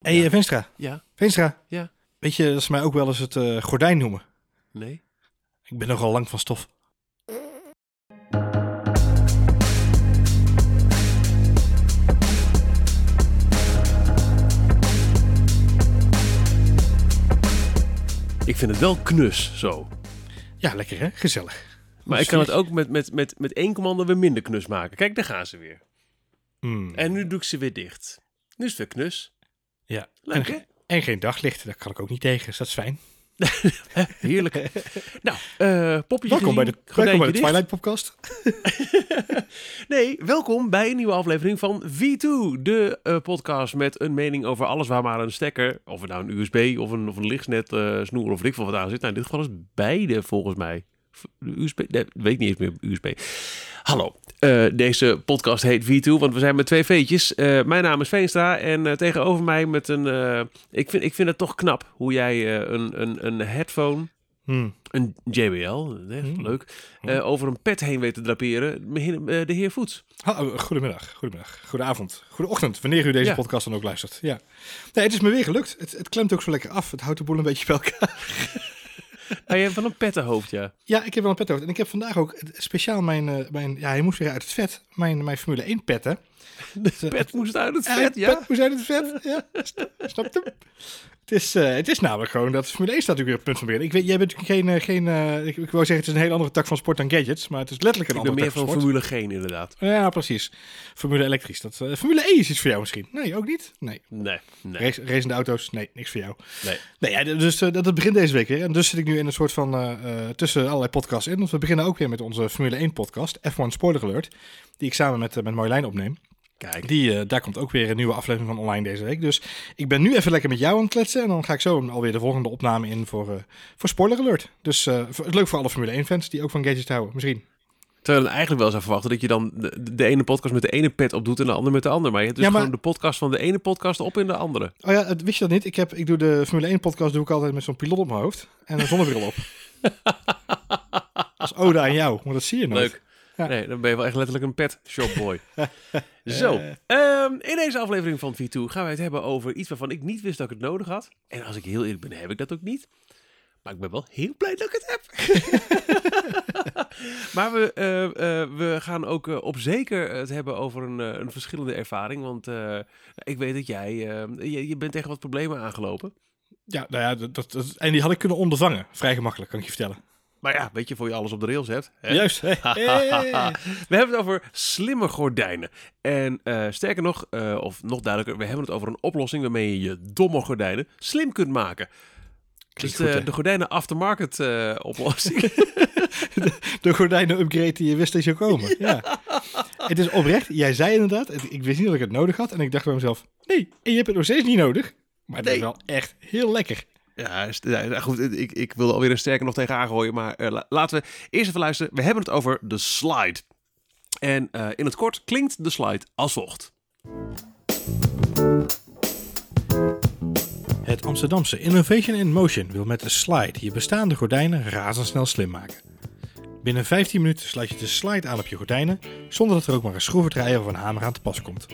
Hé, hey, Ja. Venstra. Ja, Venstra. Ja. Weet je dat ze mij ook wel eens het eh, gordijn noemen? nee. Ik ben nogal lang van stof. Ik vind het wel knus zo. Ja, lekker hè? Gezellig. Maar ik kan het ook met, met, met, met één commando weer minder knus maken. Kijk, daar gaan ze weer. Mm. En nu doe ik ze weer dicht. Nu is het weer knus. Ja. Leuk, en, hè? en geen daglicht, daar kan ik ook niet tegen. Dus dat is fijn. Heerlijk. nou, poppetje Welkom bij de, welkom bij de dicht. Twilight Podcast. Nee, welkom bij een nieuwe aflevering van V2, de eh, podcast met een mening over alles waar maar een stekker, of het nou een USB of een, of een lichtnet eh, snoer of ik veel wat aan zit. Nou, in dit geval is beide volgens mij. De USB, nee, weet ik niet eens meer USB. Hallo, eh, deze podcast heet V2, want we zijn met twee veetjes. Eh, mijn naam is Veenstra en eh, tegenover mij met een... ik, vind, ik vind het toch knap hoe jij een, een, een headphone, Hmm. een JBL, Hmm. leuk, eh, over een pet heen weet te draperen. De heer Voets. Goedemiddag, goedemiddag, goedenavond, goedeochtend, wanneer u deze Ja. podcast dan ook luistert. Ja. Nee, het is me weer gelukt. Het, het klemt ook zo lekker af. Het houdt de boel een beetje bij elkaar. Ah, je hebt van een pettenhoofd, ja. Ja, ik heb wel een pet hoofd. En ik heb vandaag ook speciaal mijn, eh, mijn ja, hij moest weer uit het vet, mijn, mijn Formule 1 petten. De pet moest uit het vet, het ja. pet moest uit het vet. Ja, snap, je? Het is, eh, het is namelijk gewoon dat Formule 1 staat natuurlijk weer op het punt van beginnen. Ik weet, jij bent natuurlijk geen, eh, geen eh, ik, ik wou zeggen het is een hele andere tak van sport dan gadgets, maar het is letterlijk een Ik andere meer tak van. Formule G, inderdaad. Ja, precies. Formule elektrisch. Dat, Formule E is iets voor jou misschien. Nee, ook niet? Nee. Nee, nee, Race, racende auto's? Nee, niks voor jou. nee. Nee, ja, dus dat, dat begint deze week weer. En dus zit ik nu in een soort van tussen allerlei podcasts in. Want we beginnen ook weer met onze Formule 1 podcast, F1 Spoiler Alert. Die ik samen met, eh, met Marjolein opneem. Kijk, Die, eh, daar komt ook weer een nieuwe aflevering van online deze week. Dus ik ben nu even lekker met jou aan het kletsen. En dan ga ik zo alweer de volgende opname in voor, eh, voor Spoiler Alert. Dus het leuk voor alle Formule 1 fans die ook van gadgets houden. Misschien. terwijl je eigenlijk wel zou verwachten dat je dan de, de ene podcast met de ene pet opdoet en de andere met de andere. Maar je hebt dus Ja, maar- gewoon de podcast van de ene podcast op in de andere. Oh ja, wist je dat niet? Ik, heb, ik doe de Formule 1 podcast doe ik altijd met zo'n piloot op mijn hoofd. En een zonnebril op. Als ode aan jou. Maar dat zie je nooit. Leuk. Ja. Nee, dan ben je wel echt letterlijk een pet shopboy. Zo, ehm, in deze aflevering van V2 gaan wij het hebben over iets waarvan ik niet wist dat ik het nodig had. En als ik heel eerlijk ben, heb ik dat ook niet. Maar ik ben wel heel blij dat ik het heb. maar we, eh, eh, we gaan ook eh, op zeker het hebben over een, eh, een verschillende ervaring. Want eh, ik weet dat jij, eh, je, je bent tegen wat problemen aangelopen. Ja, nou ja, dat, dat- en die had ik kunnen ondervangen. Vrij gemakkelijk, kan ik je vertellen. Maar ja, weet je, voor je alles op de rails hebt. Hè? Juist. Hey, hey. We hebben het over slimme gordijnen. En eh, sterker nog, eh, of nog duidelijker, we hebben het over een oplossing waarmee je je domme gordijnen slim kunt maken. Klinkt dus de, goed, hè? de gordijnen aftermarket eh oplossing. De gordijnen upgrade die je wist dat zou komen. Ja. Het is oprecht. Jij zei inderdaad, het- ik wist niet dat ik het nodig had. En ik dacht bij mezelf, nee, en je hebt het nog steeds niet nodig. Maar het is wel echt heel lekker. Ja, goed, ik, ik wil er alweer een sterker nog tegen aangooien. Maar eh, la- laten we eerst even luisteren. We hebben het over de slide. En eh, in het kort klinkt de slide als volgt. Het Amsterdamse Innovation in Motion wil met de slide je bestaande gordijnen razendsnel slim maken. Binnen 15 minuten sluit je de slide aan op je gordijnen zonder dat er ook maar een schroevendraaier of een hamer aan te pas komt.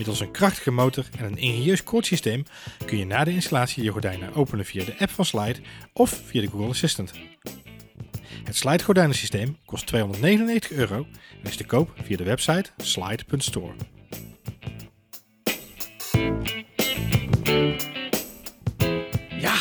Middels een krachtige motor en een ingenieus koordsysteem kun je na de installatie je gordijnen openen via de app van Slide of via de Google Assistant. Het Slide gordijnensysteem kost 299 euro en is te koop via de website slide.store. Ja,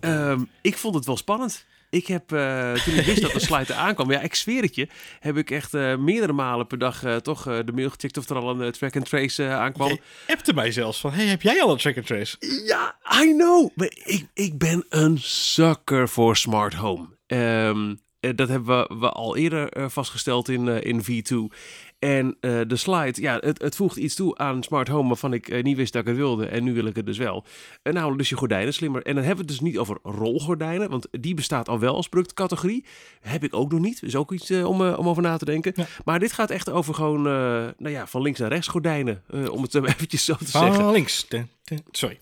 ehm, ik vond het wel spannend. Ik heb, eh, toen ik wist dat de slide eraan kwam, ja, ik zweer het je, heb ik echt eh, meerdere malen per dag eh, toch de mail gecheckt of er al een track and trace aankwam. Je appte mij zelfs van, hey, heb jij al een track and trace? Ja, I know. Maar ik, ik ben een sucker voor smart home. Ehm, eh, dat hebben we, we al eerder vastgesteld in, in V2. En eh, de slide, ja, het, het voegt iets toe aan smart home waarvan ik eh, niet wist dat ik het wilde. En nu wil ik het dus wel. En nou, dus je gordijnen slimmer. En dan hebben we het dus niet over rolgordijnen, want die bestaat al wel als productcategorie. Heb ik ook nog niet. Is ook iets eh, om, om over na te denken. Ja. Maar dit gaat echt over gewoon, nou ja, van links naar rechts gordijnen. om het eventjes zo te zeggen. Van links. Ten- ten- sorry.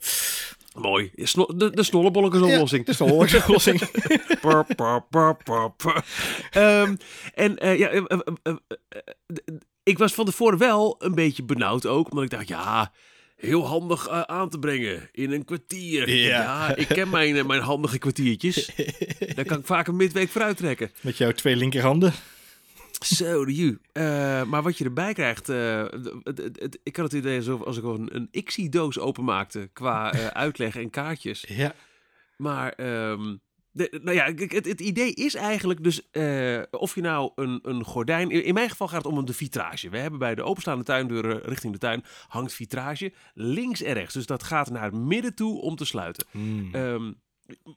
Mooi. De, de is een oplossing. Pur, pur, pur. Ehm, en ja, ik was van tevoren wel een beetje benauwd ook. Omdat ik dacht, ja, heel handig eh, aan te brengen in een kwartier. Ja. ik ken mijn, eh, mijn handige kwartiertjes. Daar kan ik vaak een midweek vooruit trekken. Met jouw twee linkerhanden. Zo, de ju. Eh, maar wat je erbij krijgt, ik had het idee alsof als ik een, een ICSI-doos openmaakte qua uitleg en kaartjes. Ja. Maar, ehm, de, nou ja, het, het idee is eigenlijk dus eh, of je nou een, een gordijn... In, in mijn geval gaat het om de vitrage. We hebben bij de openstaande tuindeuren richting de tuin hangt vitrage links en rechts. Dus dat gaat naar het midden toe om te sluiten. Hmm. Ehm,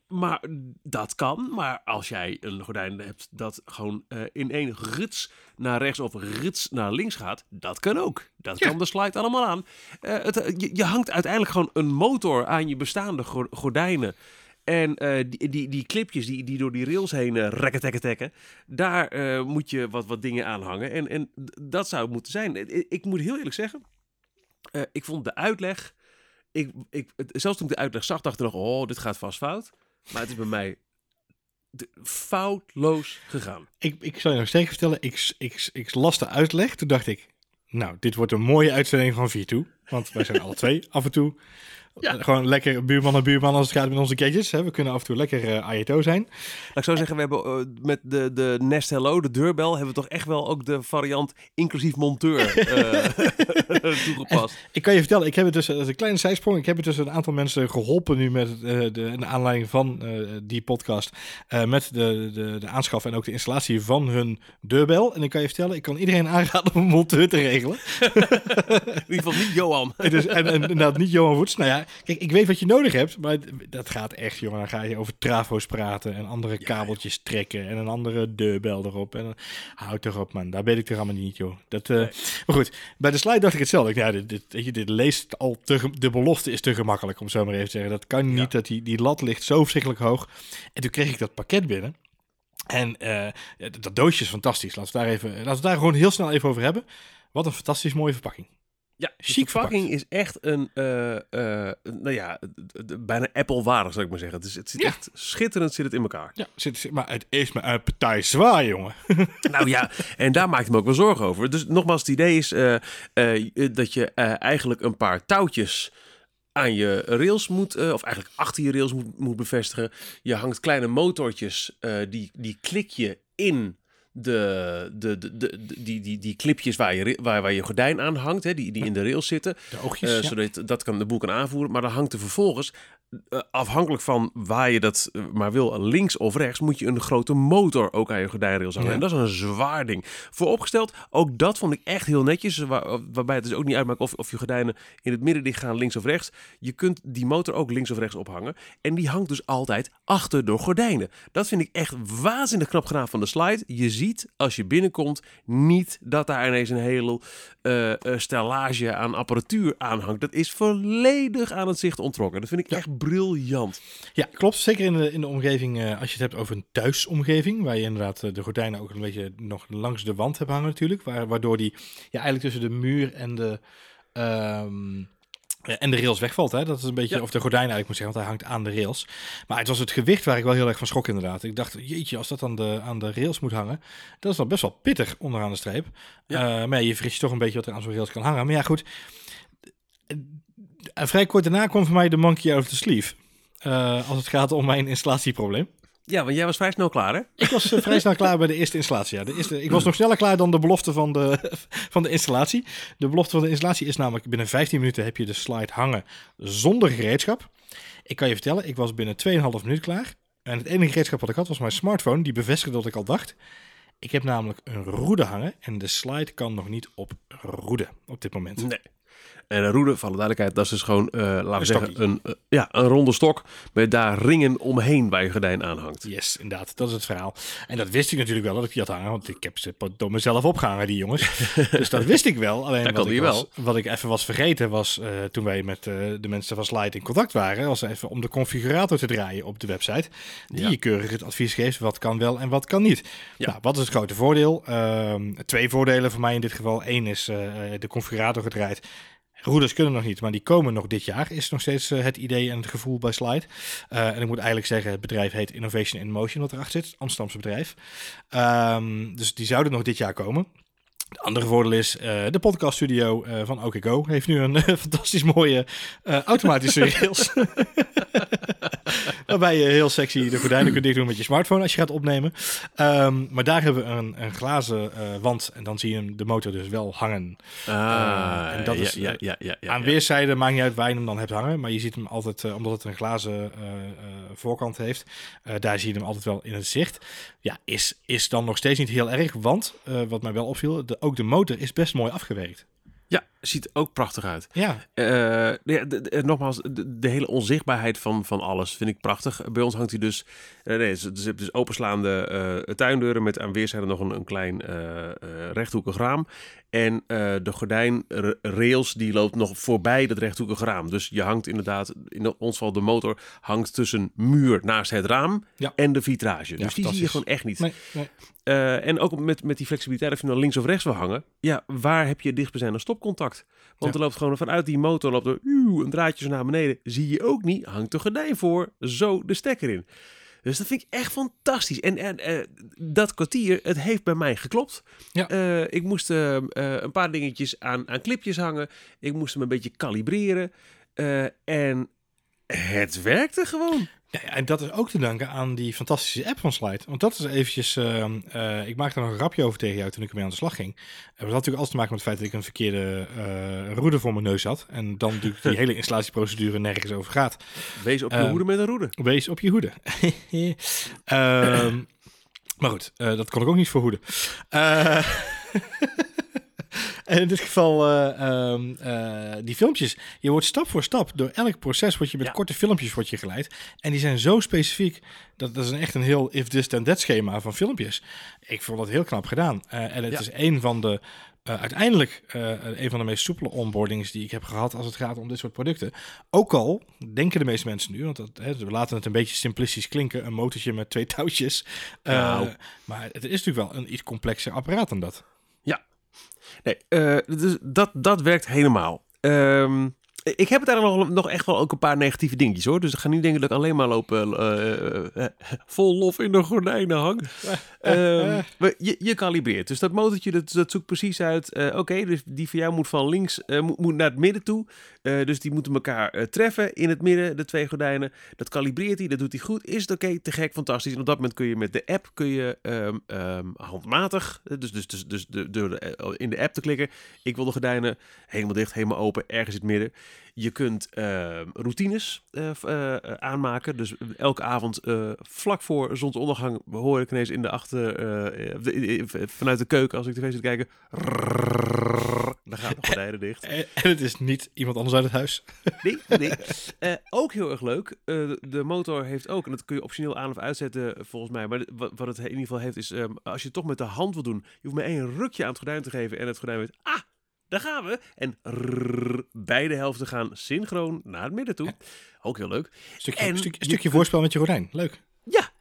maar dat kan. Maar als jij een gordijn hebt dat gewoon eh, in één rits naar rechts of rits naar links gaat, dat kan ook. Dat Ja. kan de slide allemaal aan. Eh, het, je, je hangt uiteindelijk gewoon een motor aan je bestaande go- gordijnen. En eh, die, die, clipjes die, die door die rails heen uh, rekken, daar eh, moet je wat, wat dingen aan hangen. En, en dat zou het moeten zijn. Ik, moet heel eerlijk zeggen, eh, ik vond de uitleg ik, ik, zelfs toen ik de uitleg zag, dacht ik nog, oh, dit gaat vast fout. Maar het is bij mij foutloos gegaan. Ik, ik zal je nog steeds vertellen, ik, ik, ik las de uitleg. Toen dacht ik, nou, dit wordt een mooie uitzending van V2. Want wij zijn alle twee af en toe Ja. gewoon lekker buurman en buurman als het gaat met onze gadgets. Hè. We kunnen af en toe lekker AETO zijn. Laat ik zo zeggen, we hebben eh, met de, de Nest Hello, de deurbel, hebben we toch echt wel ook de variant inclusief monteur eh, toegepast. Ik kan je vertellen, ik heb het dus, dat is een kleine zijsprong, ik heb het dus een aantal mensen geholpen nu met de, de aanleiding van die podcast. met de, de, de aanschaf en ook de installatie van hun deurbel. En ik kan je vertellen, ik kan iedereen aanraden om een monteur te regelen. In ieder geval niet Johan. Het is, en, niet Johan Woets. Nou ja, kijk, ik weet wat je nodig hebt, maar dat gaat echt, jongen. Dan ga je over trafo's praten en andere kabeltjes trekken en een andere deurbel erop. En houd toch op, man. Daar ben ik er allemaal niet, joh. Dat, eh, Maar goed, bij de slide dacht ik hetzelfde. Ik, Ja, dit, dit, je, dit leest al te, de belofte is te gemakkelijk, om zo maar even te zeggen. Dat kan niet, dat die, die lat ligt zo verschrikkelijk hoog. En toen kreeg ik dat pakket binnen. En eh, dat dat doosje is fantastisch. Laten we, daar even, laten we daar gewoon heel snel even over hebben. Wat een fantastisch mooie verpakking. Ja, Chic verpakking is echt een, eh, eh, nou ja, bijna Apple-waardig zou ik maar zeggen. Het, is, het zit Ja. echt schitterend zit het in elkaar. Ja, zit, maar het is me een partij zwaar, jongen. Nou ja, en daar maak ik me ook wel zorgen over. Dus nogmaals, het idee is eh, dat je eigenlijk een paar touwtjes aan je rails moet, of eigenlijk achter je rails moet, moet bevestigen. Je hangt kleine motortjes, die, die klik je in de, de, de, de, die, die, die clipjes waar je, waar, waar je gordijn aan hangt, hè, die, die in de rails zitten. De oogjes, Eh, ja. Zodat dat kan, de boel kan aanvoeren. Maar dan hangt er vervolgens, afhankelijk van waar je dat eh, maar wil, links of rechts, moet je een grote motor ook aan je gordijnrails hangen. Ja. En dat is een zwaar ding. Vooropgesteld, ook dat vond ik echt heel netjes. Waar, waarbij het dus ook niet uitmaakt of, of je gordijnen in het midden dicht gaan, links of rechts. Je kunt die motor ook links of rechts ophangen. En die hangt dus altijd achter de gordijnen. Dat vind ik echt waanzinnig knap gedaan van de slide. Je ziet als je binnenkomt niet dat daar ineens een hele eh, eh, stellage aan apparatuur aanhangt. Dat is volledig aan het zicht onttrokken. Dat vind ik echt briljant. Ja, klopt. Zeker in de, in de omgeving, eh, als je het hebt over een thuisomgeving, waar je inderdaad eh, de gordijnen ook een beetje nog langs de wand hebt hangen natuurlijk, waar, waardoor die ja, eigenlijk tussen de muur en de, ehm, eh, en de rails wegvalt. Hè? Dat is een beetje, Ja. of de gordijn eigenlijk moet zeggen, want hij hangt aan de rails. Maar het was het gewicht waar ik wel heel erg van schrok inderdaad. Ik dacht, jeetje, als dat aan de, aan de rails moet hangen, dat is dan best wel pittig onderaan de streep. Ja. Eh, maar ja, je je toch een beetje wat er aan zo'n rails kan hangen. Maar ja, goed. En vrij kort daarna kwam voor mij de monkey out of the sleeve. Eh, als het gaat om mijn installatieprobleem. Ja, want jij was vrij snel klaar, hè? Ik was eh, vrij snel klaar bij de eerste installatie. Ja. De eerste, ik was nog sneller klaar dan de belofte van de, van de installatie. De belofte van de installatie is namelijk binnen 15 minuten heb je de slide hangen zonder gereedschap. Ik kan je vertellen, ik was binnen 2,5 minuut klaar. En het enige gereedschap wat ik had was mijn smartphone, die bevestigde wat ik al dacht. Ik heb namelijk een roede hangen en de slide kan nog niet op roede op dit moment. Nee. En een roede, voor alle duidelijkheid, dat is dus gewoon, eh, laten we zeggen, een, eh, ja, een ronde stok met daar ringen omheen waar je gordijn aan hangt. Yes, inderdaad. Dat is het verhaal. En dat wist ik natuurlijk wel dat ik die had hangen, want ik heb ze door mezelf opgehangen, die jongens. dus dat wist ik wel. Alleen Dat wat, ik was- wat ik even was vergeten was, eh, toen wij met de mensen van Slide in contact waren, was even om de configurator te draaien op de website. Die Ja. je keurig het advies geeft wat kan wel en wat kan niet. Ja. Nou, wat is het grote voordeel? Ehm, twee voordelen voor mij in dit geval. Eén is de configurator gedraaid. Roeders kunnen nog niet, maar die komen nog dit jaar. Is nog steeds eh, het idee en het gevoel bij Slide. Eh, en ik moet eigenlijk zeggen, het bedrijf heet Innovation in Motion, wat erachter zit. Amsterdamse bedrijf. Ehm, dus die zouden nog dit jaar komen. Het andere voordeel is, eh, de podcaststudio eh van OKGo heeft nu een fantastisch mooie automatische rails. Waarbij je heel sexy de gordijnen kunt dicht doen met je smartphone als je gaat opnemen. Ehm, maar daar hebben we een, een glazen eh, wand en dan zie je hem, de motor dus wel hangen. Ah, en dat ja, is, ja, eh, ja, ja, ja, Aan weerszijden maakt niet uit waar je hem dan hebt hangen. Maar je ziet hem altijd, eh, omdat het een glazen voorkant heeft, daar zie je hem altijd wel in het zicht. Ja, is, is dan nog steeds niet heel erg. Want, wat mij wel opviel, de, ook de motor is best mooi afgewerkt. Ja, ziet ook prachtig uit. Ja, Eh, ja, de- de- nogmaals, de, de hele onzichtbaarheid van, van alles vind ik prachtig. Bij ons hangt hij dus, eh, nee, ze ze hebben dus openslaande eh, tuindeuren met aan weerszijden nog een, een klein eh, eh, rechthoekig raam. En eh, de gordijnrails die loopt nog voorbij dat rechthoekige raam. Dus je hangt inderdaad, in ons geval de motor, hangt tussen muur naast het raam Ja. en de vitrage. Ja, dus die zie je gewoon echt niet. nee, nee. Eh, en ook met, met die flexibiliteit, of je nou links of rechts wil hangen. Ja, waar heb je het dichtstbijzijnde Want Ja. er loopt gewoon vanuit die motor loopt er uw, een draadje zo naar beneden. Zie je ook niet, hangt de gordijn voor, zo de stekker in. Dus dat vind ik echt fantastisch. En, en eh, dat kwartier, het heeft bij mij geklopt. Ja. Eh, ik moest eh, een paar dingetjes aan, aan clipjes hangen. Ik moest hem een beetje kalibreren. En het werkte gewoon. Ja, en dat is ook te danken aan die fantastische app van Slide. Want dat is eventjes... ehm, eh, ik maakte er nog een grapje over tegen jou toen ik ermee aan de slag ging. Het had natuurlijk alles te maken met het feit dat ik een verkeerde eh roede voor mijn neus had. En dan natuurlijk die hele installatieprocedure nergens over gaat. Wees op je Eh, hoede met een roede. Wees op je hoede. Ehm, maar goed, eh, dat kon ik ook niet verhoeden. En in dit geval, eh, ehm, eh, die filmpjes. Je wordt stap voor stap, door elk proces word je met Ja. korte filmpjes wordt je geleid. En die zijn zo specifiek, dat, dat is een echt een heel if this then that schema van filmpjes. Ik vond dat heel knap gedaan. Eh, en het Ja. is een van de, uiteindelijk, een van de meest soepele onboardings die ik heb gehad als het gaat om dit soort producten. Ook al denken de meeste mensen nu, want dat, hè, we laten het een beetje simplistisch klinken, een motortje met twee touwtjes. Nou. Maar het is natuurlijk wel een iets complexer apparaat dan dat. Nee, eh, dus dat, dat werkt helemaal. Ehm, ik heb het daar nog, nog echt wel ook een paar negatieve dingetjes hoor. Dus ik ga niet denken dat ik alleen maar lopen eh, eh, vol lof in de gordijnen hang. Ehm, maar je, je kalibreert. Dus dat motortje dat, dat zoekt precies uit. eh, Oké, dus die van jou moet van links eh, moet, moet naar het midden toe. Eh, dus die moeten elkaar eh, treffen in het midden, de twee gordijnen. Dat kalibreert hij, dat doet hij goed. Is het oké, te gek, fantastisch. En op dat moment kun je met de app kun je ehm, ehm, handmatig, eh, dus, dus, dus, dus de, door de, eh, in de app te klikken. Ik wil de gordijnen helemaal dicht, helemaal open, ergens in het midden. Je kunt ehm, routines eh, eh, eh, aanmaken. Dus elke avond vlak voor zonsondergang hoor ik ineens in de achter, vanuit de keuken als ik tv zit kijken. Dan gaan de gordijnen dicht. En, het is niet iemand anders uit het huis. Nee, ook heel erg leuk. de- motor heeft ook, en dat kun je optioneel aan of uitzetten volgens mij. Maar wat, het in ieder geval heeft is, als je het toch met de hand wil doen, je hoeft maar één rukje aan het gordijn te geven en het gordijn weet, daar gaan we. En beide helften gaan synchroon naar het midden toe. Ook heel leuk. Stukje, En stuk, je stukje voorspel met je gordijn. Leuk. Ja.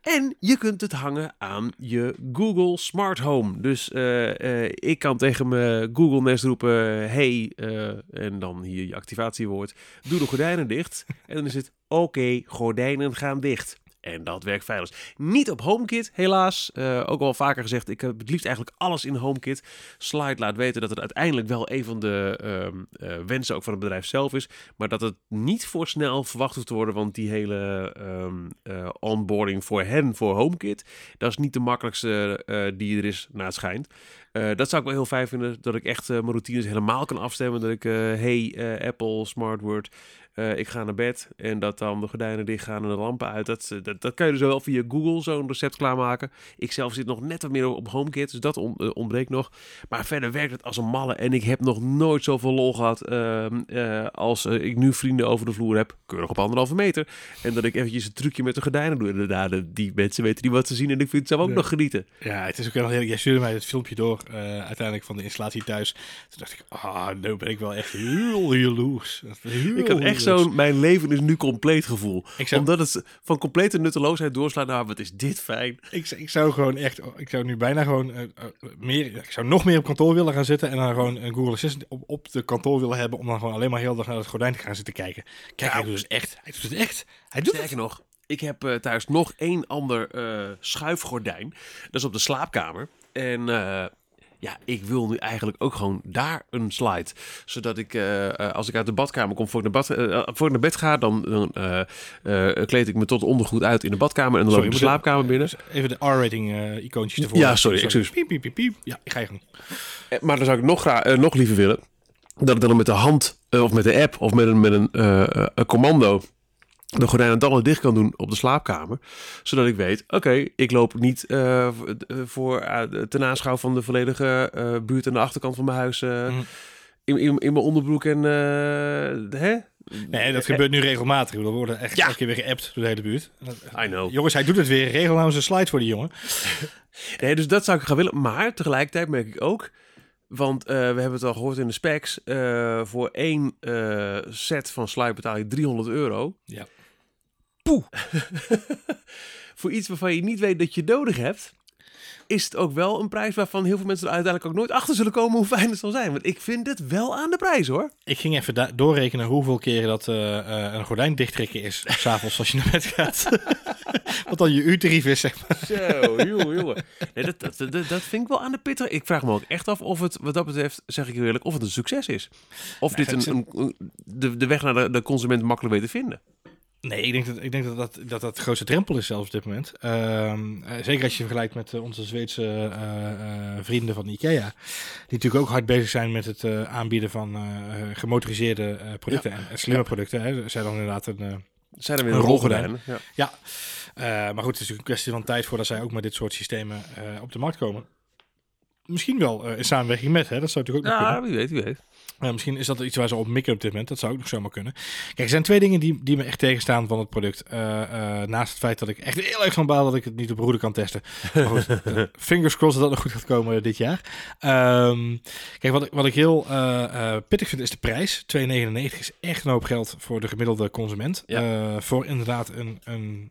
En je kunt het hangen aan je Google Smart Home. Dus eh, eh, ik kan tegen mijn Google Nest roepen: hey, eh, en dan hier je activatiewoord. Doe de gordijnen dicht. En dan is het: oké, gordijnen gaan dicht. En dat werkt veilig. Niet op HomeKit, helaas. Eh, ook al vaker gezegd, ik heb het liefst eigenlijk alles in HomeKit. Slide laat weten dat het uiteindelijk wel een van de ehm, eh, wensen ook van het bedrijf zelf is. Maar dat het niet voor snel verwacht hoeft te worden. Want die hele ehm, eh, onboarding voor hen, voor HomeKit, dat is niet de makkelijkste eh, die er is, naar het schijnt. Eh, dat zou ik wel heel fijn vinden, dat ik echt eh, mijn routines helemaal kan afstemmen. Dat ik, eh, hey eh, Apple, SmartWord, eh, ik ga naar bed. En dat dan de gordijnen dicht gaan en de lampen uit. Dat, eh, dat, dat kan je dus wel via Google zo'n recept klaarmaken. Ik zelf zit nog net wat meer op HomeKit, dus dat on- eh, ontbreekt nog. Maar verder werkt het als een malle. En ik heb nog nooit zoveel lol gehad ehm, eh, als ik nu vrienden over de vloer heb. Keurig op anderhalve meter. En dat ik eventjes een trucje met de gordijnen doe. Inderdaad, eh, die mensen weten niet wat ze zien. En ik vind het zelf ook nog genieten. Ja, het is ook heel heerlijk. Jij stuurde mij het filmpje door, uiteindelijk van de installatie thuis. Toen dacht ik, ah, nu ben ik wel echt heel jaloers. Heel Ik had echt. Zo'n, mijn leven is nu compleet gevoel. Zou, Omdat het van complete nutteloosheid doorslaat naar, wat is dit fijn. ik, ik zou gewoon echt, ik zou nu bijna gewoon eh, eh, meer, ik zou nog meer op kantoor willen gaan zitten en dan gewoon een Google Assistant op, op de kantoor willen hebben om dan gewoon alleen maar heel dag naar het gordijn te gaan zitten kijken. Kijk, Ja. hij doet het echt. Hij doet het echt. Hij doet het. Nog, ik heb eh, thuis nog één ander eh, schuifgordijn. Dat is op de slaapkamer. En ja, ik wil nu eigenlijk ook gewoon daar een slide. Zodat ik, eh, eh, als ik uit de badkamer kom, voor ik naar, bad, eh, voor ik naar bed ga, dan, eh, kleed ik me tot ondergoed uit in de badkamer en dan Sorry, loop ik de slaapkamer binnen. Even de R-rating icoontjes ervoor. Ja, sorry, excuus. Piep, piep, piep, piep. Ja, ik ga je gang. Maar dan zou ik nog, graag, nog liever willen dat ik dan met de hand of met de app of met een, met een, een commando de gordijnen dan al dicht kan doen op de slaapkamer. Zodat ik weet, oké, ik loop niet eh, eh, voor eh, ten aanschouw van de volledige buurt aan de achterkant van mijn huis... Mhm. in, in, in mijn onderbroek en... hè? Nee, dat gebeurt nu regelmatig. We worden echt Ja. elke keer weer geappt door de hele buurt. I know. Jongens, hij doet het weer. Regel nou eens een slide voor die jongen. Nee, dus dat zou ik gaan willen. Maar tegelijkertijd merk ik ook... Want we hebben het al gehoord in de specs. voor één set van slide betaal je 300 euro. Ja. Poeh. voor iets waarvan je niet weet dat je het nodig hebt... is het ook wel een prijs waarvan heel veel mensen er uiteindelijk ook nooit achter zullen komen hoe fijn het zal zijn. Want ik vind het wel aan de prijs hoor. Ik ging even doorrekenen hoeveel keren dat eh, eh, een gordijn dichttrekken is. S'avonds als je naar bed gaat. Wat dan je uurtarief is, zeg maar. Zo, jongen, jongen. Nee, dat, dat, dat, dat vind ik wel aan de pittig. Ik vraag me ook echt af of het, wat dat betreft, zeg ik eerlijk, of het een succes is. Of Nee, dit een- de, de weg naar de, de consument makkelijk weet te vinden. Nee, ik denk dat ik denk dat, dat, dat dat de grootste drempel is zelfs op dit moment. Ehm, eh, zeker als je vergelijkt met eh, onze Zweedse eh, vrienden van Ikea. Die natuurlijk ook hard bezig zijn met het aanbieden van gemotoriseerde producten en, en slimme producten. Hè. Zij dan inderdaad een... Zijn er weer Een een rolgordijn. rolgordijn? Ja. Ja, maar goed, het is natuurlijk een kwestie van tijd voordat zij ook met dit soort systemen op de markt komen. Misschien wel in samenwerking met, hè? dat zou natuurlijk ook nog kunnen. ja, wie weet, wie weet. Eh, misschien is dat iets waar ze op mikken op dit moment. Dat zou ook nog zomaar kunnen. Kijk, er zijn twee dingen die, die me echt tegenstaan van het product. Eh, eh, naast het feit dat ik echt heel erg van baal dat ik het niet op roede kan testen. Maar goed, fingers crossed dat dat nog goed gaat komen dit jaar. Ehm, kijk, wat ik, wat ik heel pittig vind is de prijs. 2,99 is echt een hoop geld voor de gemiddelde consument. Ja. Voor inderdaad een, een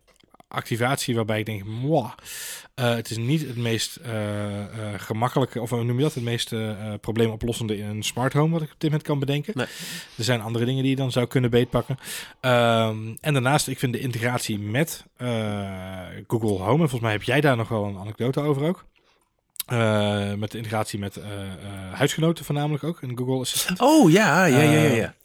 activatie waarbij ik denk, mwah, eh, het is niet het meest eh, gemakkelijke, of hoe noem je dat, het meest probleemoplossende in een smart home wat ik op dit moment kan bedenken. Nee. Er zijn andere dingen die je dan zou kunnen beetpakken. Ehm, en daarnaast, ik vind de integratie met Google Home, en volgens mij heb jij daar nog wel een anekdote over ook. Met de integratie met eh, huisgenoten voornamelijk ook, in Google Assistant. Oh, ja, ja, ja, ja.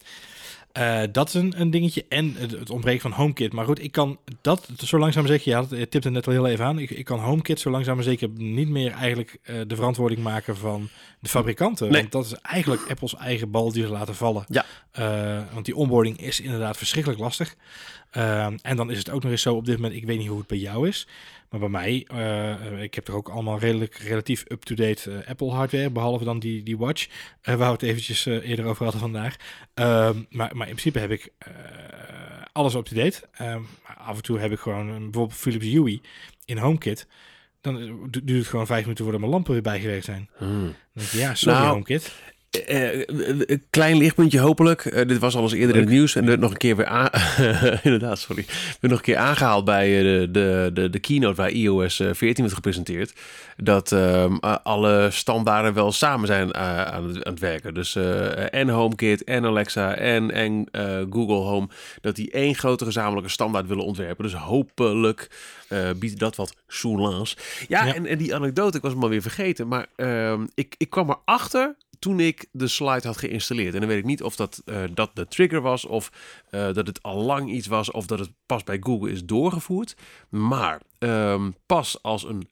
Eh, dat is een, een dingetje. En het, het ontbreken van HomeKit. Maar goed, ik kan dat zo langzaam zeker... Ja, dat- je tipt het net al heel even aan. Ik, ik kan HomeKit zo langzaam zeker niet meer eigenlijk eh, de verantwoording maken van de fabrikanten. Nee. Want dat is eigenlijk Apples eigen bal die ze laten vallen. Ja. Eh, want die onboarding is inderdaad verschrikkelijk lastig. En dan is het ook nog eens zo op dit moment... Ik weet niet hoe het bij jou is. Maar bij mij, eh, ik heb er ook allemaal redelijk relatief up-to-date eh, Apple hardware, behalve dan die, die watch, eh, waar we het eventjes eerder over hadden vandaag. Ehm, maar, maar in principe heb ik alles up-to-date. Ehm, af en toe heb ik gewoon een, bijvoorbeeld Philips Hue in HomeKit. Dan du- duurt het gewoon vijf minuten voordat mijn lampen weer bijgewerkt zijn. Hmm. Dan denk ik, ja, sorry Nou, HomeKit. Een klein lichtpuntje hopelijk. Dit was al eens eerder in het nieuws en werd nog een keer weer aan... Inderdaad, sorry. Werd nog een keer aangehaald bij de, de, de, de keynote waar iOS eh, 14 werd gepresenteerd. Dat ehm, eh, alle standaarden wel samen zijn aan, het, aan het werken. Dus en HomeKit en Alexa en, en Google Home. Dat die één grote gezamenlijke standaard willen ontwerpen. Dus hopelijk biedt dat wat. Ja, Ja. En, en die anekdote, ik was hem alweer vergeten. Maar ehm, ik, ik kwam erachter toen ik de slide had geïnstalleerd. En dan weet ik niet of dat, eh, dat de trigger was, of eh, dat het al lang iets was, of dat het pas bij Google is doorgevoerd. Maar ehm, pas als een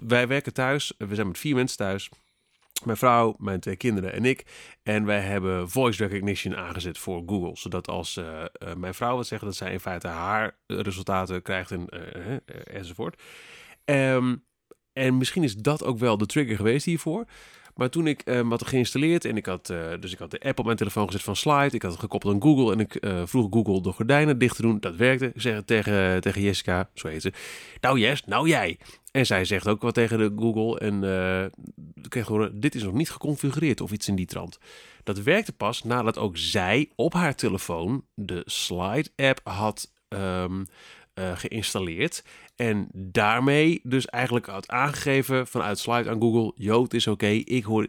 Wij werken thuis, we zijn met vier mensen thuis. Mijn vrouw, mijn twee kinderen en ik. En wij hebben voice recognition aangezet voor Google. Zodat als eh, eh, mijn vrouw wat zegt, dat zij in feite haar resultaten krijgt en, eh, eh, enzovoort. Ehm, en misschien is dat ook wel de trigger geweest hiervoor. Maar toen ik hem had geïnstalleerd en ik had, eh, dus ik had de app op mijn telefoon gezet van Slide. Ik had het gekoppeld aan Google en ik eh, vroeg Google de gordijnen dicht te doen. Dat werkte. Ik tegen, tegen Jessica, zo heet ze. Nou Jess, nou jij. En zij zegt ook wat tegen de Google. En eh kreeg horen, dit is nog niet geconfigureerd of iets in die trant. Dat werkte pas nadat ook zij op haar telefoon de Slide-app had ehm, eh, geïnstalleerd. En daarmee dus eigenlijk had aangegeven vanuit Slide aan Google... Het is oké, ik hoor...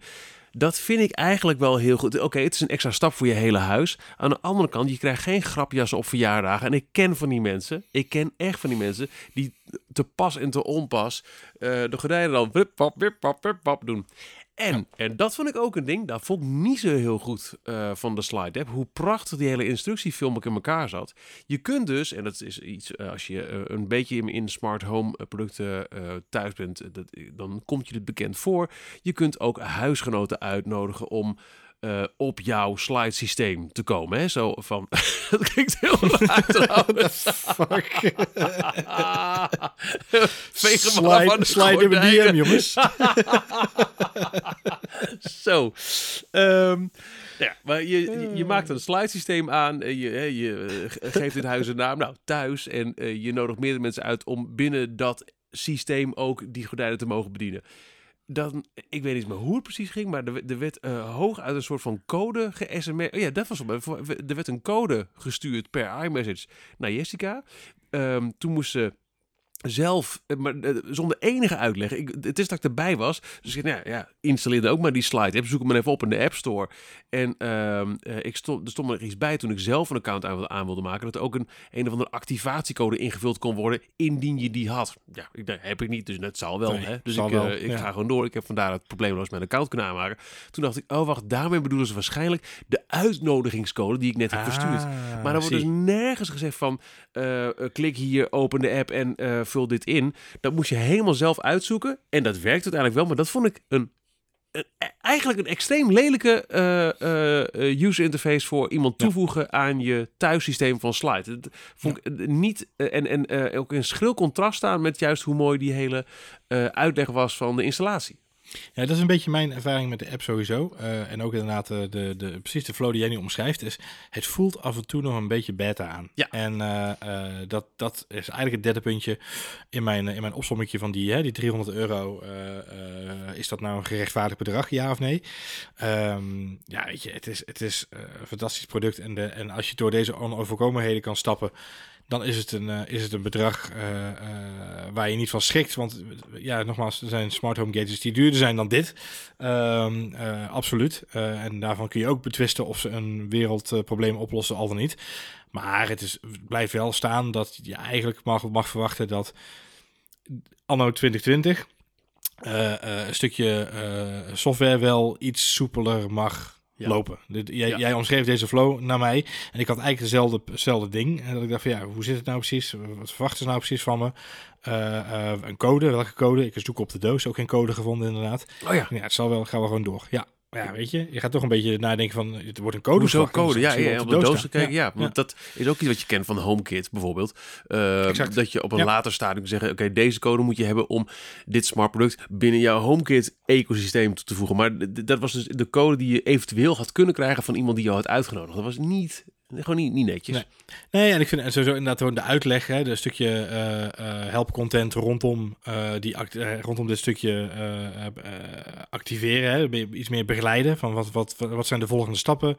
Dat vind ik eigenlijk wel heel goed. Oké, het is een extra stap voor je hele huis. Aan de andere kant, je krijgt geen grapjas op verjaardagen. En ik ken van die mensen, ik ken echt van die mensen... die te pas en te onpas eh, de gordijnen dan wip, wip, wip, doen. En, en dat vond ik ook een ding, dat vond ik niet zo heel goed eh, van de slide app. Hoe prachtig die hele instructiefilm in elkaar zat. Je kunt dus, en dat is iets eh, als je eh, een beetje in, smart home producten thuis bent, dat, dan komt je dit bekend voor. Je kunt ook huisgenoten uitnodigen om eh, op jouw slide systeem te komen. Hè? Zo van, dat klinkt heel raar trouwens. Fuck. Vegen maar van de slide in mijn gordijnen. DM, jongens. Zo. Ehm, ja, maar je, je, je maakt een slidesysteem aan. Je, je eh, ge- geeft dit huis een naam. Nou, thuis. En eh, je nodigt meerdere mensen uit om binnen dat systeem ook die gordijnen te mogen bedienen. Dan, ik weet niet meer hoe het precies ging, maar er, er werd eh, hoog uit een soort van code ge-sms. Oh ja, dat was het. Er werd een code gestuurd per iMessage naar Jessica. Ehm, toen moest ze zelf, eh, maar eh, zonder enige uitleg. Ik, het is dat ik erbij was. Dus ik, nou ja, ja, installeerde ook maar die slide app. Zoek hem maar even op in de App Store. En ehm, eh, ik stond, er stond er iets bij toen ik zelf een account aan, wilde- aan wilde maken. Dat er ook een, een of andere activatiecode ingevuld kon worden indien je die had. Ja, ik dacht, heb ik niet, dus dat zal wel. Nee, hè? Dus zal ik, wel, ik ja. ga gewoon door. Ik heb vandaar het probleemloos mijn account kunnen aanmaken. Toen dacht ik, oh wacht, daarmee bedoelen ze waarschijnlijk de uitnodigingscode die ik net heb verstuurd. Ah, Maar er wordt dus nergens gezegd van klik hier, open de app en vul dit in. Dat moest je helemaal zelf uitzoeken. En dat werkt uiteindelijk wel, maar dat vond ik een, een- e- eigenlijk een extreem lelijke eh, user interface voor iemand Ja. toevoegen aan je thuissysteem van Slide. Dat vond ik niet en, en ook in schril contrast staan met juist hoe mooi die hele uitleg was van de installatie. Ja, dat is een beetje mijn ervaring met de app sowieso. Eh, en ook inderdaad eh, de, de, precies de flow die jij nu omschrijft. Is, het voelt af en toe nog een beetje beta aan. Ja. En eh, dat, dat is eigenlijk het derde puntje in mijn, in mijn opsommetje van die, hè, die 300 euro. is dat nou een gerechtvaardigd bedrag, ja of nee? Ehm, ja, weet je, het is, het is een fantastisch product. En, de, en als je door deze onoverkomenheden kan stappen, dan is het een, eh, is het een bedrag eh, eh, waar je niet van schrikt. Want ja, nogmaals, er zijn smart home gadgets die duurder zijn dan dit. Ehm, eh, absoluut. En daarvan kun je ook betwisten of ze een wereldprobleem oplossen, al dan niet. Maar het is, blijft wel staan dat je eigenlijk mag, mag verwachten dat anno 2020 eh, eh, een stukje software wel iets soepeler mag Ja. lopen. Dit- jij, Ja. jij omschreef deze flow naar mij en ik had eigenlijk dezelfde, hetzelfde ding. En dat ik dacht van ja, hoe zit het nou precies? Wat verwachten ze nou precies van me? Eh, eh, een code, welke code? Ik zoek op de doos, ook geen code gevonden inderdaad. Oh ja. Ja, het zal wel, gaan we gewoon door. Ja, ja, weet je, je gaat toch een beetje nadenken van, het wordt een code. Hoezo code? Ja, ja, op de doos te kijken. Ja, Ja, want dat is ook iets wat je kent van HomeKit bijvoorbeeld. Exact. dat je op een later stadium zeggen... oké, deze code moet je hebben om dit smart product... binnen jouw HomeKit-ecosysteem toe te voegen. Maar dat was dus de code die je eventueel had kunnen krijgen... van iemand die jou had uitgenodigd. Dat was niet, gewoon niet, niet netjes. Nee. En ik vind sowieso inderdaad gewoon de uitleg, hè, de stukje eh eh help content rondom, eh, die eh, rondom dit stukje eh, eh, eh, activeren, hè, iets meer begeleiden van wat, wat, wat zijn de volgende stappen,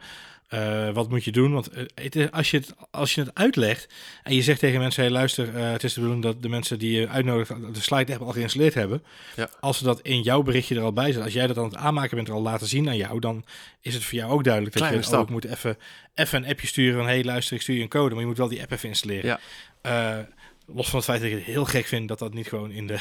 Eh, wat moet je doen? Want eh, het is- als, je het, als je het uitlegt en je zegt tegen mensen, hey, luister, eh, het is de bedoeling dat de mensen die je uitnodigt de slide app al geïnstalleerd hebben. Ja. Als ze dat in jouw berichtje er al bij zit, als jij dat aan het aanmaken bent er al laten zien aan jou, dan is het voor jou ook duidelijk dat je ook moet even, even een appje sturen van, hey, luister, ik stuur je een code, maar je moet wel die app even installeren. Ja. Eh, los van het feit dat ik het heel gek vind dat dat niet gewoon in de,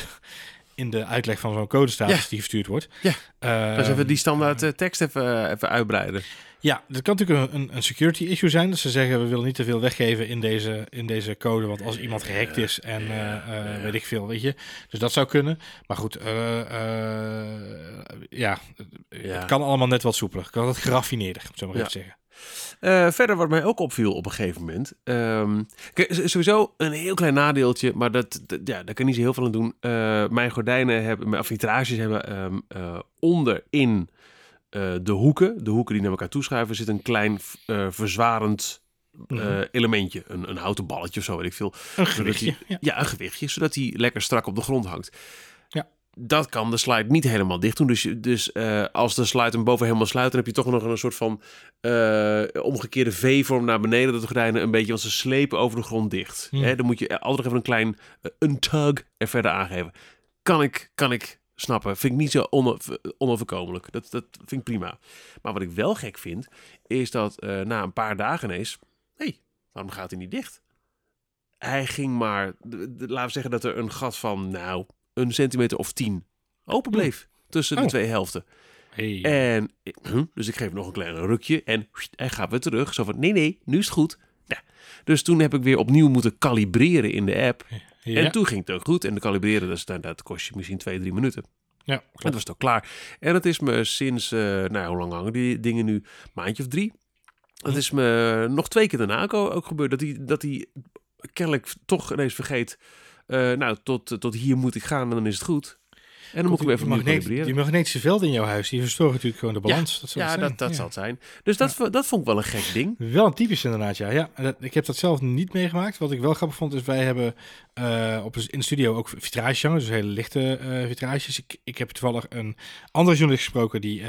in de uitleg van zo'n code staat Ja. die verstuurd wordt. Ja. Eh, Dus even die standaard eh, tekst even, even uitbreiden. ja, dat kan natuurlijk een, een, security issue zijn. Dat ze zeggen, we willen niet te veel weggeven in deze, in deze code. Want als iemand gehackt is en eh, eh, weet ik veel, weet je. Dus dat zou kunnen. Maar goed, eh, eh, ja, Ja. het kan allemaal net wat soepeler. Het kan wat geraffineerder, het zo maar Ja. even zeggen. Eh, verder wat mij ook opviel op een gegeven moment. ehm, sowieso een heel klein nadeeltje, maar dat, dat- ja, daar kan niet zo heel veel aan doen. Eh, mijn gordijnen hebben, mijn- vitrages hebben ehm eh, onderin de hoeken, de hoeken die naar elkaar toeschuiven, zit een klein verzwarend Mhm. elementje. Een, een houten balletje of zo, weet ik veel. Een gewichtje. Ja. Ja, een gewichtje, zodat hij lekker strak op de grond hangt. Dat kan de slide niet helemaal dicht doen. Dus, dus eh, als de slide hem boven helemaal sluit, dan heb je toch nog een soort van eh, omgekeerde V-vorm naar beneden. Dat de gordijnen een beetje, want ze slepen over de grond dicht. Hè, dan moet je altijd nog even een klein eh, een tug er verder aangeven. Kan ik, kan ik snappen. Vind ik niet zo ono- onoverkomelijk. Dat, dat vind ik prima. Maar wat ik wel gek vind, is dat eh, na een paar dagen ineens... Hé, hey, waarom gaat hij niet dicht? Hij ging maar... laten we zeggen dat er een gat van, nou, een centimeter of tien open bleef. Tussen de Oh. twee helften. Hey. En hm, dus ik geef nog een klein rukje en hij gaat weer terug. Zo van, nee, nee, nu is het goed. Ja. Dus toen heb ik weer opnieuw moeten kalibreren in de app. ja. En toen ging het ook goed. En de kalibreren, dat, is- dat kost je misschien twee, drie minuten. ja, En dat was het ook klaar. En dat is me sinds, eh, nou hoe lang hangen die dingen nu? Maandje of drie. Dat is me nog twee keer daarna ook, ook gebeurd. Dat hij, dat hij kennelijk toch ineens vergeet. Eh, nou, tot, tot hier moet ik gaan en dan is het goed. En dan moet ik weer even die, magneet, magnetische velden in jouw huis, die verstoren natuurlijk gewoon de balans. dat zal Ja, het dat, zijn. dat Ja. zal het zijn. Dus dat, dat vond ik wel een gek ding. Wel een typisch inderdaad, ja. ja dat- ik heb dat zelf niet meegemaakt. Wat ik wel grappig vond, is wij hebben eh, op, in de studio ook vitrages hangen. Dus hele lichte eh vitrages. Ik, ik heb toevallig een andere journalist gesproken die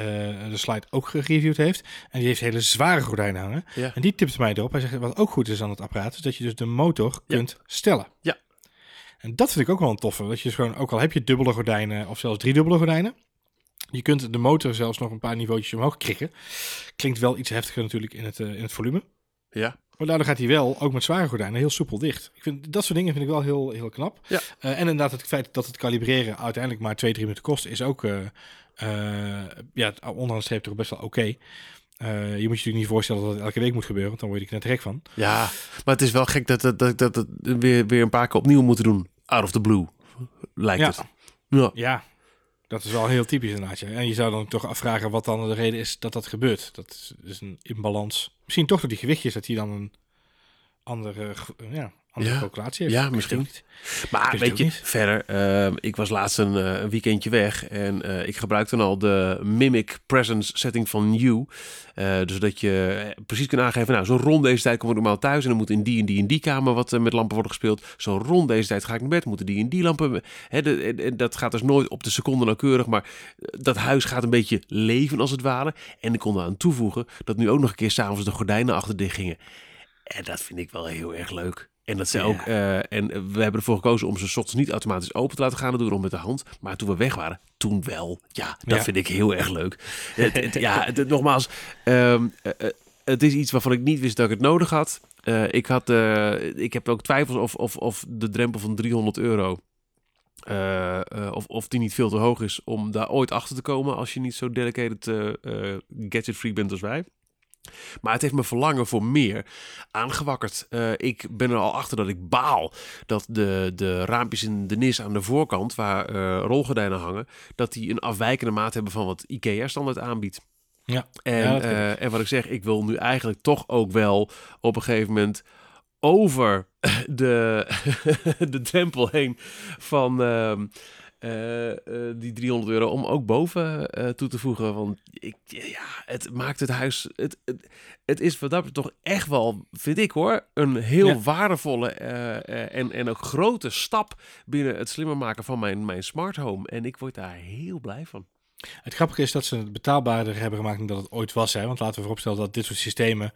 de slide ook gereviewd heeft. En die heeft hele zware gordijnen hangen. Ja. En die tipte mij erop. Hij zegt, wat ook goed is aan het apparaat, is dat je dus de motor Ja. kunt stellen. Ja. En dat vind ik ook wel een toffe. Dat je dus gewoon, ook al heb je dubbele gordijnen of zelfs driedubbele gordijnen. Je kunt de motor zelfs nog een paar niveautjes omhoog krikken. Klinkt wel iets heftiger natuurlijk in het, eh, in het volume. Ja. Maar daardoor gaat hij wel, ook met zware gordijnen, heel soepel dicht. Ik vind, dat soort dingen vind ik wel heel, heel knap. Ja. Eh, en inderdaad, het feit dat het kalibreren uiteindelijk maar twee, drie minuten kost, is ook, eh eh ja, de streep toch best wel oké. Je moet je natuurlijk niet voorstellen dat het elke week moet gebeuren, want dan word je er net gek van. Ja, maar het is wel gek dat dat, dat, dat, dat weer, weer een paar keer opnieuw moeten doen. Out of the blue, lijkt Ja. het. Ja. Ja, dat is wel heel typisch inderdaad. ja. En je zou dan toch afvragen wat dan de reden is dat dat gebeurt. Dat is, is een imbalans. Misschien toch door die gewichtjes, dat hij dan een andere, ge- ja, andere Ja. calculatie heeft. Ja, misschien. niet. Maar weet je, verder, ehm, ik was laatst een, eh, een weekendje weg en eh, ik gebruikte dan al de Mimic Presence setting van You. Eh, dus dat je eh, precies kunt aangeven, nou, zo rond deze tijd kom ik normaal thuis en dan moet in die en die en die kamer wat eh, met lampen worden gespeeld. Zo rond deze tijd ga ik naar bed, moeten die en die lampen. Hè, de, dat gaat dus nooit op de seconde nauwkeurig, maar eh, dat huis gaat een beetje leven als het ware. En ik kon eraan toevoegen dat nu ook nog een keer s'avonds de gordijnen achter dicht gingen. En dat vind ik wel heel erg leuk. En dat ze Ja. ook. eh, en we hebben ervoor gekozen om ze 's ochtends niet automatisch open te laten gaan. Dat doen we met de hand. Maar toen we weg waren, toen wel. Ja, dat Ja. vind ik heel erg leuk. ja, het, nogmaals. ehm, eh, eh, het is iets waarvan ik niet wist dat ik het nodig had. Ik, had ik heb ook twijfels of, of, of de drempel van 300 euro. of, of die niet veel te hoog is om daar ooit achter te komen als je niet zo dedicated eh, gadget freak bent als wij. Maar het heeft me verlangen voor meer aangewakkerd. Eh, ik ben er al achter dat ik baal dat de, de raampjes in de nis aan de voorkant, waar eh, rolgordijnen hangen, dat die een afwijkende maat hebben van wat IKEA standaard aanbiedt. Ja. En, Ja, eh, en wat ik zeg, ik wil nu eigenlijk toch ook wel op een gegeven moment over de, de drempel heen van eh, eh, die 300 euro om ook boven eh, toe te voegen. Want ik, ja, het maakt het huis. Het, het, het is wat dat toch echt wel, vind ik hoor, een heel Ja. waardevolle en, en ook grote stap binnen het slimmer maken van mijn, mijn smart home. En ik word daar heel blij van. Het grappige is dat ze het betaalbaarder hebben gemaakt dan dat het ooit was. Hè? Want laten we vooropstellen dat dit soort systemen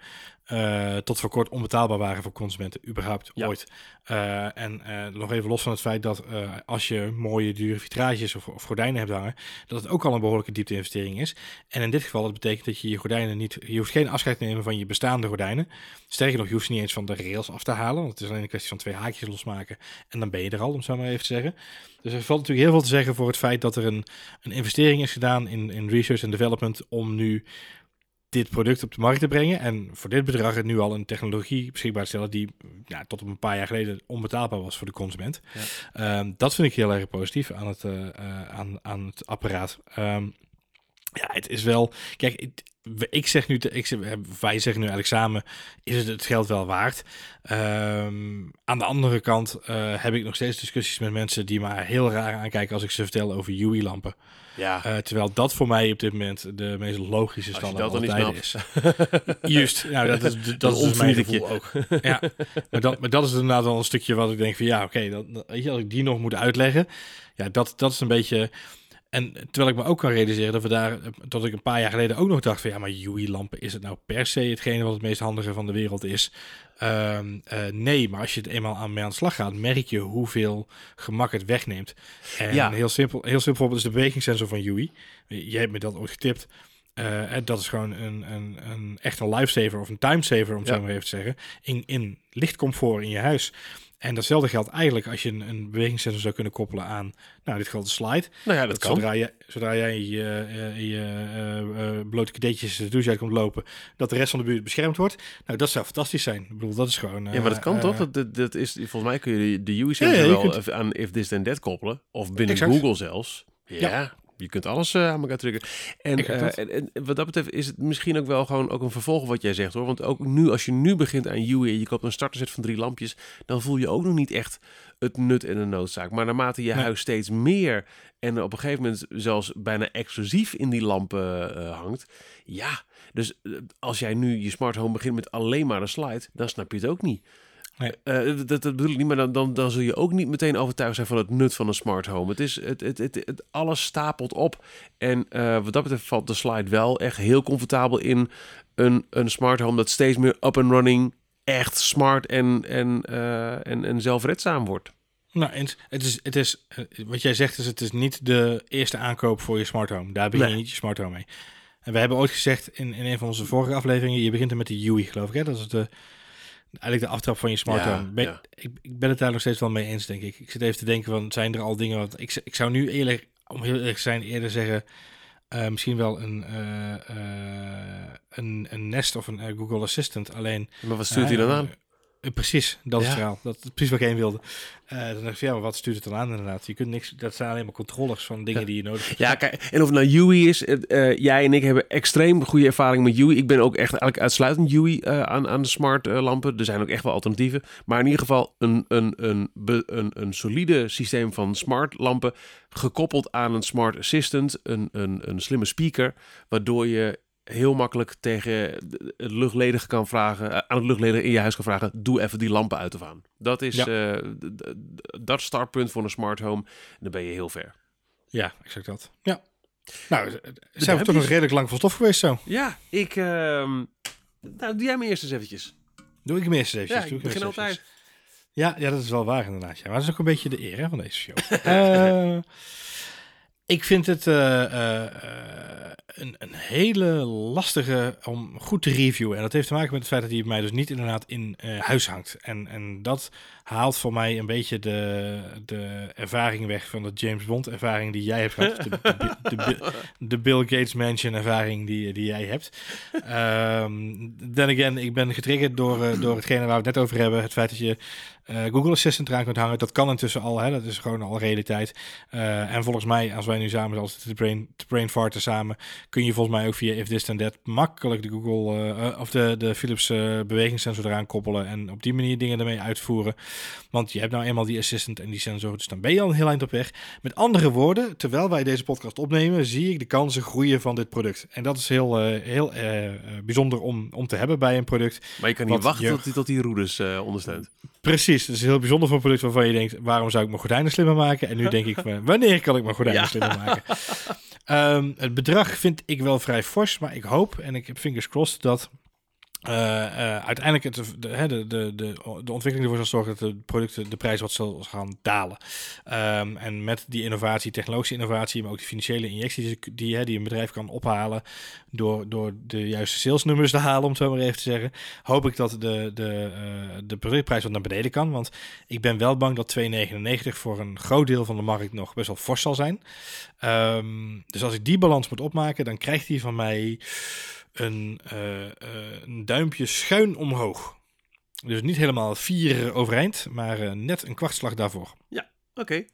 eh, tot voor kort onbetaalbaar waren voor consumenten, überhaupt Ja. ooit. Eh, en eh, nog even los van het feit dat als je mooie dure vitrages of, of gordijnen hebt hangen, dat het ook al een behoorlijke diepte-investering is. En in dit geval, dat betekent dat je je gordijnen niet, je hoeft geen afscheid te nemen van je bestaande gordijnen. Sterker nog, je hoeft ze niet eens van de rails af te halen, want het is alleen een kwestie van twee haakjes losmaken en dan ben je er al, om zo maar even te zeggen. Dus er valt natuurlijk heel veel te zeggen voor het feit dat er een, een investering is gedaan in, in research en development om nu dit product op de markt te brengen. En voor dit bedrag het nu al een technologie beschikbaar te stellen die ja, tot op een paar jaar geleden onbetaalbaar was voor de consument. Ja. Ehm, dat vind ik heel erg positief aan het, eh, eh, aan, aan het apparaat. Ehm, ja, het is wel. Kijk, ik, ik zeg nu, ik zeg, wij zeggen nu eigenlijk samen, is het het geld wel waard? Ehm, aan de andere kant eh, heb ik nog steeds discussies met mensen die me heel raar aankijken als ik ze vertel over UI-lampen. Ja, Eh, terwijl dat voor mij op dit moment de meest logische standaard dat dan aller niet tijden is. Juist, nou, dat is, dat Dat is dus mijn gevoel ook. Ja, maar dat, maar dat is inderdaad wel een stukje wat ik denk van ja, oké, dat dat- weet je, als ik die nog moet uitleggen, ja, dat, dat is een beetje. En terwijl ik me ook kan realiseren dat we daar, tot ik een paar jaar geleden ook nog dacht van ja, maar UI-lampen, is het nou per se hetgene wat het meest handige van de wereld is? Ehm, eh, nee, maar als je het eenmaal aan mee aan de slag gaat, merk je hoeveel gemak het wegneemt. En Ja. heel simpel, heel simpel voorbeeld is de bewegingssensor van UI. Je hebt me dat ooit getipt. en dat is gewoon een, een, een echt een lifesaver of een timesaver, om het Ja. zo maar even te zeggen. In, in lichtcomfort in je huis. En datzelfde geldt eigenlijk als je een, een bewegingssensor zou kunnen koppelen aan, nou, dit geldt de slide. Nou ja, dat, kan. Zodra, je, zodra jij je, eh, je eh, eh, blote cadeetjes de douche uit komt lopen, dat de rest van de buurt beschermd wordt. Nou, dat zou fantastisch zijn. Ik bedoel, dat is gewoon... Ja, maar dat kan toch? Dat, dat, is, volgens mij kun je de UI Ja, sensor ja, wel kunt- aan if this then that koppelen. Of binnen Exact. Google zelfs. Ja, Ja. Je kunt alles eh, aan elkaar triggeren. En, eh, en, en wat dat betreft is het misschien ook wel gewoon ook een vervolg wat jij zegt hoor. Want ook nu, als je nu begint aan UI en je koopt een starterset van drie lampjes, dan voel je ook nog niet echt het nut en de noodzaak. Maar naarmate je Nee. huis steeds meer en op een gegeven moment zelfs bijna exclusief in die lampen eh, hangt, ja. Dus als jij nu je smart home begint met alleen maar een slide, dan snap je het ook niet. Nee. Eh, dat, dat bedoel ik niet, maar dan, dan, dan zul je ook niet meteen overtuigd zijn van het nut van een smart home. Het is, het, het, het, het- alles stapelt op. En eh, wat dat betreft valt de slide wel echt heel comfortabel in een, een smart home dat steeds meer up and running, echt smart en, en, eh, en, en zelfredzaam wordt. Nou, het is, het is, wat jij zegt is, het is niet de eerste aankoop voor je smart home. Daar begin je Nee. niet je smart home mee. En we hebben ooit gezegd in, in een van onze vorige afleveringen, je begint er met de UI, geloof ik. Hè? Dat is de, eigenlijk de aftrap van je smart Ja, home. Ben, ja. ik, ik ben het daar nog steeds wel mee eens, denk ik. Ik zit even te denken, van, zijn er al dingen... Wat, ik, ik zou nu eerlijk, om heel eerlijk te zijn, eerder zeggen... eh, misschien wel een, eh, eh, een, een Nest of een Google Assistant. Alleen Maar wat stuurt hij dan aan? Eh, precies, dat is Ja. het verhaal. Dat is precies wat ik heen wilde. Eh, dan dacht ik, ja, maar wat stuurt het dan aan inderdaad? Je kunt niks, dat zijn alleen maar controllers van dingen Ja. die je nodig hebt. Ja, kijk, en of het nou UI is, eh, jij en ik hebben extreem goede ervaring met UI. Ik ben ook echt eigenlijk uitsluitend UI eh, aan, aan de smart lampen. Er zijn ook echt wel alternatieven. Maar in ieder geval een, een, een, be- een, een solide systeem van smart lampen. Gekoppeld aan een smart assistant, een, een, een slimme speaker. Waardoor je heel makkelijk tegen het luchtledige kan vragen, eh, aan het luchtledige in je huis kan vragen, doe even die lampen uit of aan. Dat is Ja. eh, dat startpunt voor een smart home. En dan ben je heel ver. Ja, exact dat. Ja. Nou, eh, zijn we toch nog redelijk lang van stof geweest zo. Ja, ik. ehm, nou, doe jij me eerst eens eventjes. Doe ik hem eerst eens Ja, eventjes. ik doe begin altijd. Ja, ja, dat is wel waar inderdaad. Ja. Maar dat is ook een beetje de eer hè, van deze show. ik vind het eh, eh, een, een hele lastige om goed te reviewen. En dat heeft te maken met het feit dat hij bij mij dus niet inderdaad in eh, huis hangt. En, en dat haalt voor mij een beetje de, de ervaring weg van de James Bond ervaring die jij hebt gehad. De, de, de, de, de Bill Gates Mansion ervaring die, die jij hebt. Ehm then again, ik ben getriggerd door, eh, door hetgene waar we het net over hebben. Het feit dat je eh, Google Assistant eraan kunt hangen. Dat kan intussen al, hè? dat is gewoon al realiteit. Eh, en volgens mij, als wij nu samen als te brain, te brainfarten samen, kun je volgens mij ook via If This Then That makkelijk de Google of de, de Philips bewegingssensor eraan koppelen en op die manier dingen ermee uitvoeren. Want je hebt nou eenmaal die assistant en die sensor, dus dan ben je al een heel eind op weg. Met andere woorden, terwijl wij deze podcast opnemen, zie ik de kansen groeien van dit product. En dat is heel, eh, heel eh, eh, bijzonder om, om te hebben bij een product. Maar je kan niet wachten je- tot, die, tot die ondersteunt. Precies, het is heel bijzonder voor een product waarvan je denkt, waarom zou ik mijn gordijnen slimmer maken? En nu denk ik, wanneer kan ik mijn gordijnen Ja. slimmer maken? Ehm, het bedrag vind ik wel vrij fors, maar ik hoop en ik heb fingers crossed dat eh, eh, uiteindelijk het, de, de, de, de, ontwikkeling ervoor zal zorgen dat de producten de prijs wat zal gaan dalen. Ehm, en met die innovatie, technologische innovatie, maar ook de financiële injectie die, die, hè, die een bedrijf kan ophalen door, door de juiste salesnummers te halen, om het zo maar even te zeggen, hoop ik dat de, de, eh, de productprijs wat naar beneden kan. Want ik ben wel bang dat 2,99 voor een groot deel van de markt nog best wel fors zal zijn. Ehm, dus als ik die balans moet opmaken, dan krijgt hij van mij een, eh, eh, een duimpje schuin omhoog. Dus niet helemaal vier overeind, maar eh, net een kwartslag daarvoor. Oké.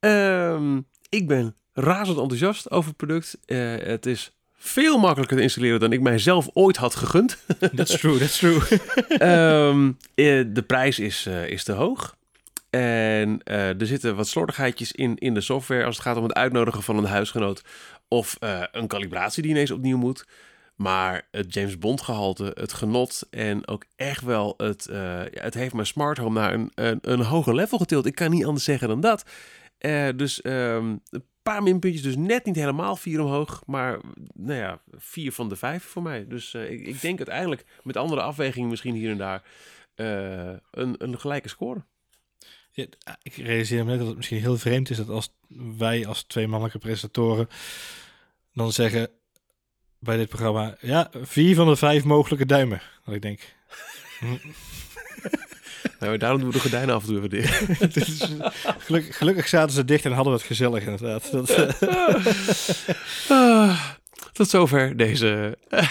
Ehm, ik ben razend enthousiast over het product. Het is veel makkelijker te installeren dan ik mijzelf ooit had gegund. That's true, that's true. Ehm, eh, de prijs is, is te hoog. En er zitten wat slordigheidjes in, in de software als het gaat om het uitnodigen van een huisgenoot. Of een kalibratie die ineens opnieuw moet. Maar het James Bond gehalte, het genot en ook echt wel het... eh, het heeft mijn smart home naar een, een, een hoger level getild. Ik kan niet anders zeggen dan dat. Eh, dus ehm, een paar minpuntjes, dus net niet helemaal vier omhoog. Maar nou ja, vier van de vijf voor mij. Dus eh, ik, ik denk uiteindelijk met andere afwegingen misschien hier en daar... een, een gelijke score. Ik realiseer me net dat het misschien heel vreemd is dat als wij als twee mannelijke presentatoren dan zeggen bij dit programma? Ja, vier van de vijf mogelijke duimen. Dat ik denk. Nou, daarom doen we de gordijnen af en toe even dicht. Gelukkig, zaten ze dicht en hadden we het gezellig inderdaad. Dat, eh, Ah, tot zover deze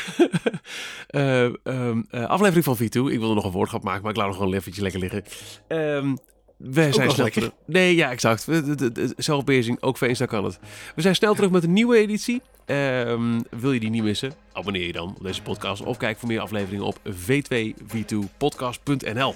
eh, ehm, eh, aflevering van V2. Ik wilde nog een woordgrap maken, maar ik laat nog wel een lekker liggen. Ehm wij zijn snel terug. Nee, ja, exact. We- Zelfbeheersing, ook voor eens, dan kan het. We zijn snel terug met een nieuwe editie. Ehm, wil je die niet missen? Abonneer je dan op deze podcast of kijk voor meer afleveringen op v2v2podcast.nl.